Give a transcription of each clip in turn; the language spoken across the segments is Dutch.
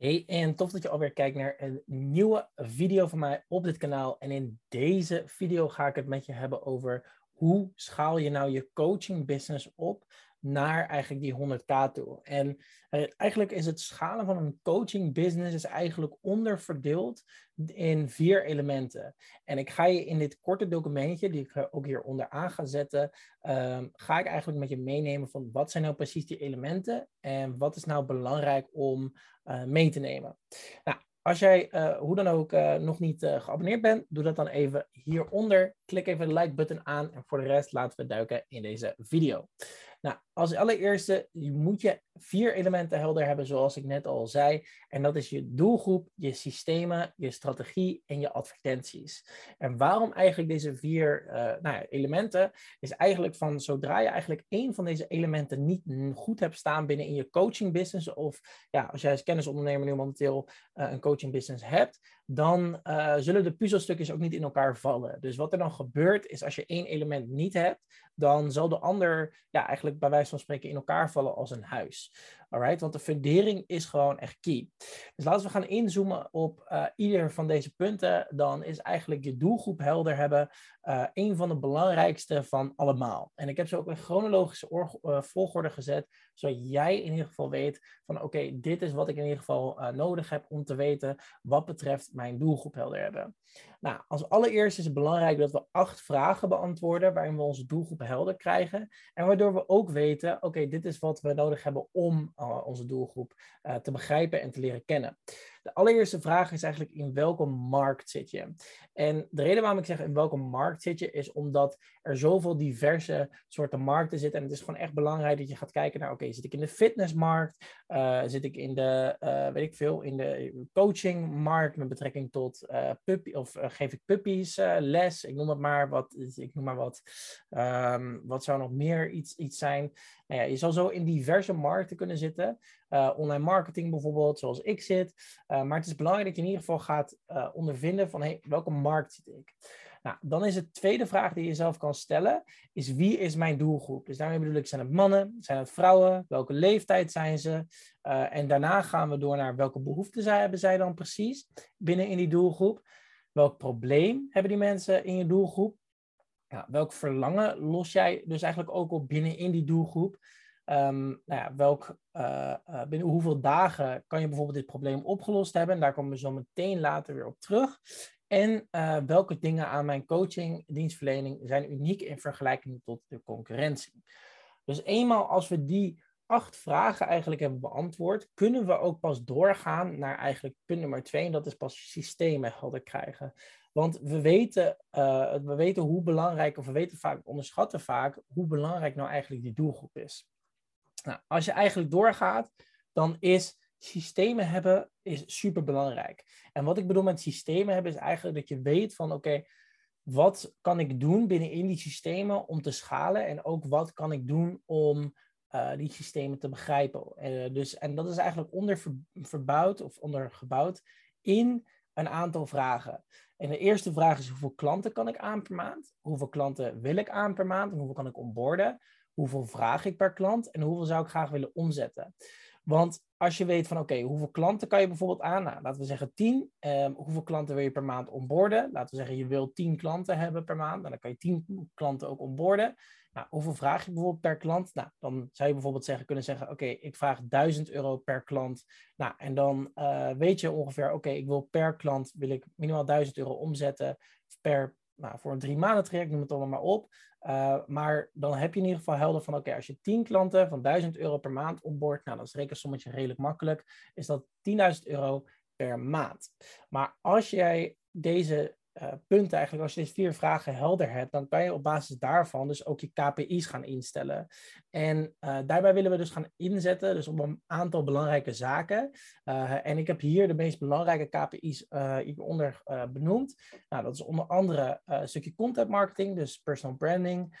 Hey, en tof dat je alweer kijkt naar een nieuwe video van mij op dit kanaal. En in deze video ga ik het met je hebben over hoe schaal je nou je coaching business op naar eigenlijk die 100k toe. En eh, eigenlijk is het schalen van een coaching business is eigenlijk onderverdeeld in vier elementen. En ik ga je in dit korte documentje, die ik ook hier onderaan ga zetten, ehm, ga ik eigenlijk met je meenemen van wat zijn nou precies die elementen en wat is nou belangrijk om uh, mee te nemen. Nou, als jij uh, hoe dan ook nog niet geabonneerd bent, doe dat dan even hieronder. Klik even de like button aan en voor de rest laten we duiken in deze video. Nou, als allereerste moet je vier elementen helder hebben, zoals ik net al zei. En dat is je doelgroep, je systemen, je strategie en je advertenties. En waarom eigenlijk deze vier uh, nou ja, elementen? Is eigenlijk van zodra je eigenlijk één van deze elementen niet goed hebt staan binnen in je coaching business, of ja, als jij als kennisondernemer nu momenteel uh, een coaching business hebt, dan uh, zullen de puzzelstukjes ook niet in elkaar vallen. Dus wat er dan gebeurt is als je één element niet hebt, dan zal de ander ja, eigenlijk bij wijze van spreken in elkaar vallen als een huis. Alright? Want de fundering is gewoon echt key. Dus laten we gaan inzoomen op uh, ieder van deze punten. Dan is eigenlijk je doelgroep helder hebben uh, een van de belangrijkste van allemaal. En ik heb ze ook in chronologische uh, volgorde gezet, zodat jij in ieder geval weet van oké, dit is wat ik in ieder geval nodig heb om te weten wat betreft mijn doelgroep helder hebben. Nou, als allereerst is het belangrijk dat we acht vragen beantwoorden waarin we onze doelgroep helder krijgen. En waardoor we ook weten, oké, dit is wat we nodig hebben om onze doelgroep uh, te begrijpen en te leren kennen. De allereerste vraag is eigenlijk in welke markt zit je? En de reden waarom ik zeg in welke markt zit je, is omdat er zoveel diverse soorten markten zitten. En het is gewoon echt belangrijk dat je gaat kijken naar, oké, zit ik in de fitnessmarkt? Uh, zit ik in de, uh, weet ik veel, in de coachingmarkt met betrekking tot uh, puppy, of geef ik puppies les? Ik noem het maar wat, ik noem maar wat. Um, wat zou nog meer iets, iets zijn? Nou ja, je zal zo in diverse markten kunnen zitten. Online marketing bijvoorbeeld, zoals ik zit. Uh, maar het is belangrijk dat je in ieder geval gaat uh, ondervinden van hey, welke markt zit ik. Nou, dan is de tweede vraag die je jezelf kan stellen, is wie is mijn doelgroep? Dus daarmee bedoel ik, zijn het mannen, zijn het vrouwen, welke leeftijd zijn ze? en daarna gaan we door naar welke behoeften zij, hebben zij dan precies binnen in die doelgroep? Welk probleem hebben die mensen in je doelgroep? Ja, welk verlangen los jij dus eigenlijk ook op binnen in die doelgroep? Um, nou ja, welk, uh, uh, binnen hoeveel dagen kan je bijvoorbeeld dit probleem opgelost hebben? En daar komen we zo meteen later weer op terug. En uh, welke dingen aan mijn coaching, dienstverlening zijn uniek in vergelijking tot de concurrentie? Dus eenmaal als we die acht vragen eigenlijk hebben beantwoord, kunnen we ook pas doorgaan naar eigenlijk punt nummer twee. En dat is pas systemen helder krijgen. Want we weten, we weten hoe belangrijk, of we weten vaak, onderschatten vaak, hoe belangrijk nou eigenlijk die doelgroep is. Nou, als je eigenlijk doorgaat, dan is systemen hebben is super belangrijk. En wat ik bedoel met systemen hebben, is eigenlijk dat je weet van oké, wat kan ik doen binnenin die systemen om te schalen? En ook wat kan ik doen om uh, die systemen te begrijpen? Uh, dus, en dat is eigenlijk onderverbouwd of ondergebouwd in een aantal vragen. En de eerste vraag is hoeveel klanten kan ik aan per maand? Hoeveel klanten wil ik aan per maand? En hoeveel kan ik onboorden? Hoeveel vraag ik per klant? En hoeveel zou ik graag willen omzetten? Want als je weet van oké, hoeveel klanten kan je bijvoorbeeld aan? Nou, laten we zeggen 10. Um, hoeveel klanten wil je per maand onboorden? Laten we zeggen je wil 10 klanten hebben per maand. Nou, dan kan je 10 klanten ook onboorden. Nou, hoeveel vraag je bijvoorbeeld per klant? Nou, dan zou je bijvoorbeeld zeggen, kunnen zeggen, oké, ik vraag 1000 euro per klant. Nou, en dan uh, weet je ongeveer, oké, ik wil per klant wil ik minimaal 1000 euro omzetten per, nou, voor een drie maanden traject, noem het allemaal maar op. Uh, maar dan heb je in ieder geval helder van, oké, als je 10 klanten van 1000 euro per maand onboord, nou, dan is rekensommetje redelijk makkelijk, is dat 10.000 euro per maand. Maar als jij deze uh, punten eigenlijk, als je deze vier vragen helder hebt, dan kan je op basis daarvan dus ook je KPI's gaan instellen. En uh, daarbij willen we dus gaan inzetten, dus op een aantal belangrijke zaken. Uh, en ik heb hier de meest belangrijke KPI's hieronder benoemd. Nou, dat is onder andere een stukje content marketing, dus personal branding,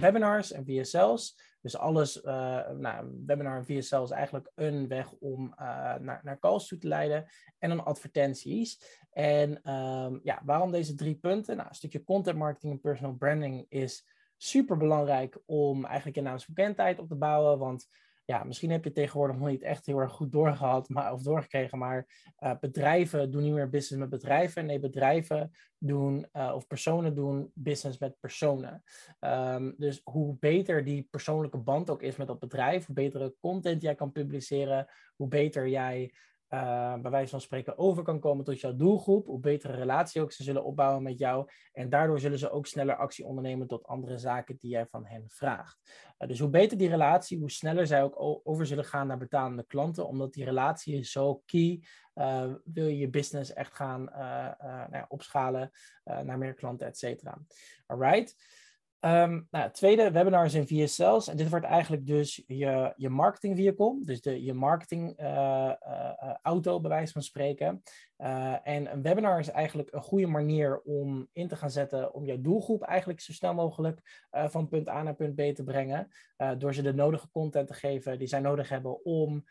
webinars en VSL's. Dus alles, uh, nou, webinar en VSL is eigenlijk een weg om naar, naar calls toe te leiden. En dan advertenties. En um, ja, waarom deze drie punten? Nou, een stukje content marketing en personal branding is super belangrijk om eigenlijk je naamsbekendheid op te bouwen. Want ja, misschien heb je tegenwoordig nog niet echt heel erg goed doorgehad maar, of doorgekregen, maar uh, bedrijven doen niet meer business met bedrijven. Nee, bedrijven doen, uh, of personen doen business met personen. Um, dus hoe beter die persoonlijke band ook is met dat bedrijf, hoe betere content jij kan publiceren, hoe beter jij uh, bij wijze van spreken over kan komen tot jouw doelgroep, hoe betere relatie ook ze zullen opbouwen met jou. En daardoor zullen ze ook sneller actie ondernemen tot andere zaken die jij van hen vraagt. Uh, dus hoe beter die relatie, hoe sneller zij ook over zullen gaan naar betalende klanten, omdat die relatie is zo key. Uh, wil je je business echt gaan nou ja, opschalen naar meer klanten, et cetera. Alright. Um, nou, tweede webinar is in VSL's. En dit wordt eigenlijk dus je, je marketing vehicle. Dus de, je marketing uh, uh, auto, bij wijze van spreken. Uh, en een webinar is eigenlijk een goede manier om in te gaan zetten om jouw doelgroep eigenlijk zo snel mogelijk van punt A naar punt B te brengen. door ze de nodige content te geven die zij nodig hebben om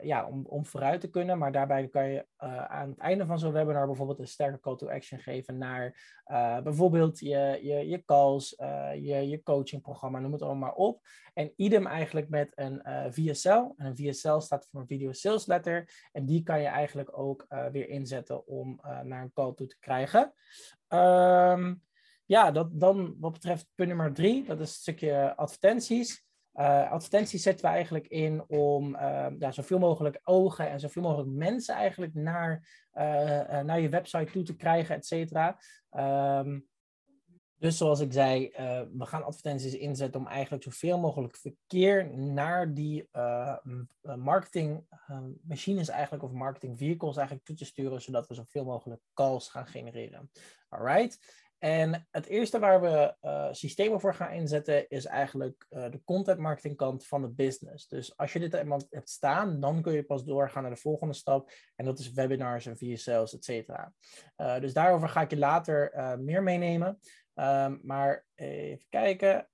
ja, om, om vooruit te kunnen. Maar daarbij kan je aan het einde van zo'n webinar bijvoorbeeld een sterke call to action geven naar bijvoorbeeld je, je, je calls, je, je coachingprogramma, noem het allemaal maar op. En idem eigenlijk met een VSL. En een VSL staat voor een video sales letter. En die kan je eigenlijk ook weer inzetten om naar een call toe te krijgen. Um, ja, dat, dan wat betreft punt nummer drie, dat is een stukje advertenties. Uh, advertenties zetten we eigenlijk in om uh, ja, zoveel mogelijk ogen en zoveel mogelijk mensen eigenlijk naar, uh, naar je website toe te krijgen, et cetera. Um, dus zoals ik zei, we gaan advertenties inzetten om eigenlijk zoveel mogelijk verkeer naar die marketing machines eigenlijk, of marketing vehicles eigenlijk toe te sturen, zodat we zoveel mogelijk calls gaan genereren. Alright? En het eerste waar we systemen voor gaan inzetten is eigenlijk de content marketing kant van de business. Dus als je dit iemand hebt staan, dan kun je pas doorgaan naar de volgende stap. En dat is webinars en via sales, et cetera. Dus daarover ga ik je later meer meenemen. Um, maar even kijken.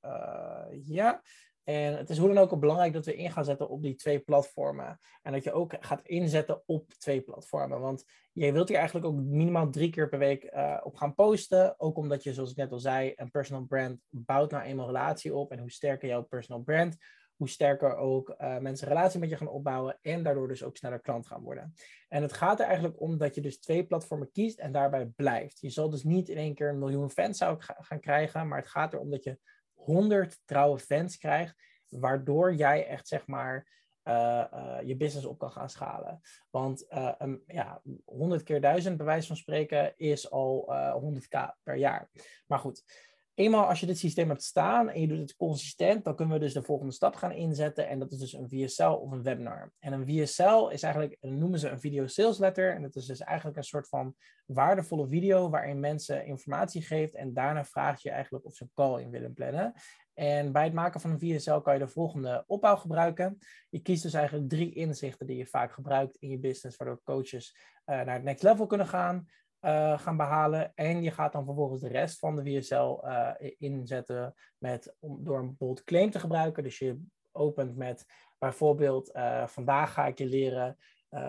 ja. En het is hoe dan ook belangrijk dat we in gaan zetten op die twee platformen. En dat je ook gaat inzetten op twee platformen. Want je wilt hier eigenlijk ook minimaal drie keer per week uh, op gaan posten. Ook omdat je, zoals ik net al zei, een personal brand bouwt nou eenmaal relatie op. En hoe sterker jouw personal brand, hoe sterker ook uh, mensen relatie met je gaan opbouwen. En daardoor dus ook sneller klant gaan worden. En het gaat er eigenlijk om dat je dus twee platformen kiest en daarbij blijft. Je zal dus niet in één keer een miljoen fans zou gaan krijgen. Maar het gaat erom dat je 100 trouwe fans krijgt, waardoor jij echt zeg maar uh, uh, je business op kan gaan schalen. Want uh, ja, 100 keer 1000 bij wijze van spreken is al 100k per jaar. Maar goed, eenmaal als je dit systeem hebt staan en je doet het consistent, dan kunnen we dus de volgende stap gaan inzetten. En dat is dus een VSL of een webinar. En een VSL is eigenlijk, noemen ze een video sales letter. En dat is dus eigenlijk een soort van waardevolle video waarin mensen informatie geeft. En daarna vraagt je eigenlijk of ze een call in willen plannen. En bij het maken van een VSL kan je de volgende opbouw gebruiken. Je kiest dus eigenlijk drie inzichten die je vaak gebruikt in je business, waardoor coaches uh, naar het next level kunnen gaan uh, gaan behalen. En je gaat dan vervolgens de rest van de VSL uh, eh, inzetten met, door een bijvoorbeeld claim te gebruiken. Dus je opent met bijvoorbeeld, uh, vandaag ga ik je leren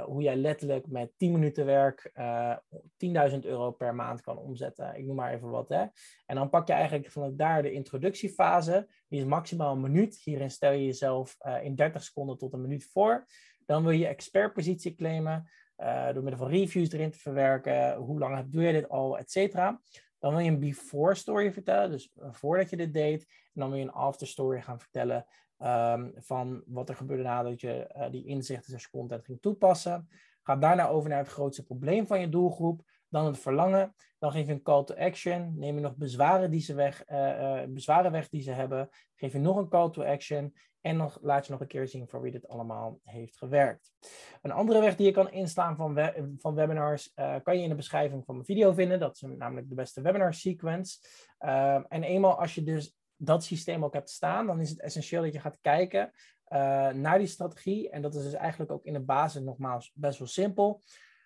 hoe jij letterlijk met 10 minuten werk 10.000 euro per maand kan omzetten. Ik noem maar even wat. Hè? En dan pak je eigenlijk vanuit daar de introductiefase. Die is maximaal een minuut. Hierin stel je jezelf in 30 seconden tot een minuut voor. Dan wil je expertpositie claimen. Uh, door middel van reviews erin te verwerken. Hoe lang doe je dit al, et cetera. Dan wil je een before story vertellen, dus eh, voordat je dit deed. En dan wil je een after story gaan vertellen um, van wat er gebeurde nadat je uh, die inzichten en content ging toepassen. Ga daarna over naar het grootste probleem van je doelgroep. Dan het verlangen. Dan geef je een call to action. Neem je nog bezwaren, die ze weg, uh, bezwaren weg die ze hebben. Geef je nog een call to action. En nog, laat je nog een keer zien voor wie dit allemaal heeft gewerkt. Een andere weg die je kan inslaan van, van webinars uh, kan je in de beschrijving van mijn video vinden. Dat is namelijk de beste webinar sequence. Uh, en eenmaal als je dus dat systeem ook hebt staan, dan is het essentieel dat je gaat kijken naar die strategie. En dat is dus eigenlijk ook in de basis nogmaals best wel simpel.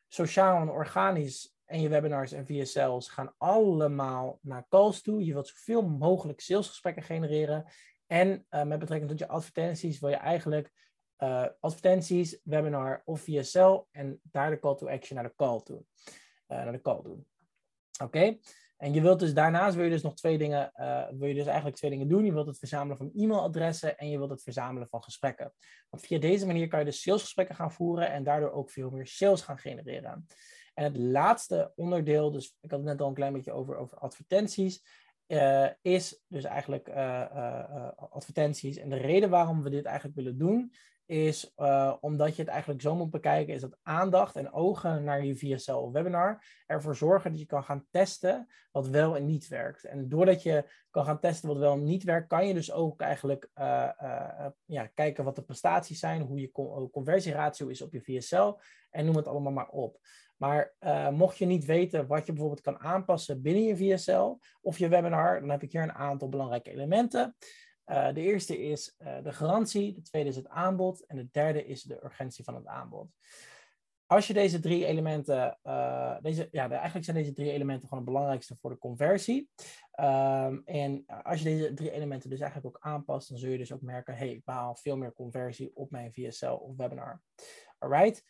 Sociaal en organisch en je webinars en VSL's gaan allemaal naar calls toe. Je wilt zoveel mogelijk salesgesprekken genereren. En uh, met betrekking tot je advertenties wil je eigenlijk uh, advertenties, webinar of VSL en daar de call to action naar de call toe. Uh, naar de call doen. Oké? En je wilt dus daarnaast wil je dus nog twee dingen, wil je dus eigenlijk twee dingen doen. Je wilt het verzamelen van e-mailadressen en je wilt het verzamelen van gesprekken. Want via deze manier kan je dus salesgesprekken gaan voeren en daardoor ook veel meer sales gaan genereren. En het laatste onderdeel, dus ik had het net al een klein beetje over, over advertenties, uh, is dus eigenlijk uh, advertenties. En de reden waarom we dit eigenlijk willen doen, is omdat je het eigenlijk zo moet bekijken, is dat aandacht en ogen naar je VSL webinar ervoor zorgen dat je kan gaan testen wat wel en niet werkt. En doordat je kan gaan testen wat wel en niet werkt, kan je dus ook eigenlijk ja, kijken wat de prestaties zijn, hoe je conversieratio is op je VSL en noem het allemaal maar op. Maar mocht je niet weten wat je bijvoorbeeld kan aanpassen binnen je VSL of je webinar, dan heb ik hier een aantal belangrijke elementen. Uh, de eerste is uh, de garantie, de tweede is het aanbod en de derde is de urgentie van het aanbod. Als je deze drie elementen, deze, ja, eigenlijk zijn deze drie elementen gewoon het belangrijkste voor de conversie. Um, en als je deze drie elementen dus eigenlijk ook aanpast, dan zul je dus ook merken, hey, ik behaal veel meer conversie op mijn VSL of webinar. Alright.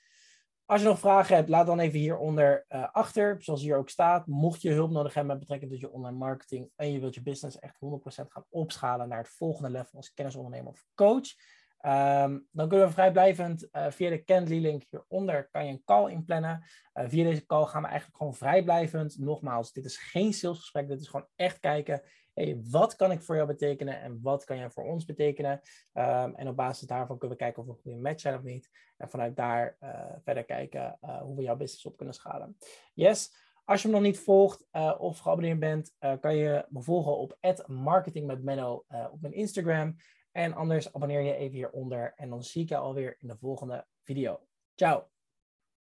Als je nog vragen hebt, laat dan even hieronder uh, achter, zoals hier ook staat. Mocht je hulp nodig hebben met betrekking tot je online marketing en je wilt je business echt 100% gaan opschalen naar het volgende level als kennisondernemer of coach, um, dan kunnen we vrijblijvend uh, via de Calendly link hieronder kan je een call inplannen. Uh, via deze call gaan we eigenlijk gewoon vrijblijvend. Nogmaals, dit is geen salesgesprek, dit is gewoon echt kijken hey, wat kan ik voor jou betekenen en wat kan jij voor ons betekenen? Um, en op basis daarvan kunnen we kijken of we een goede match zijn of niet. En vanuit daar uh, verder kijken uh, hoe we jouw business op kunnen schalen. Yes. Als je me nog niet volgt uh, of geabonneerd bent, kan je me volgen op marketingmetmenno op mijn Instagram. En anders abonneer je even hieronder en dan zie ik je alweer in de volgende video. Ciao!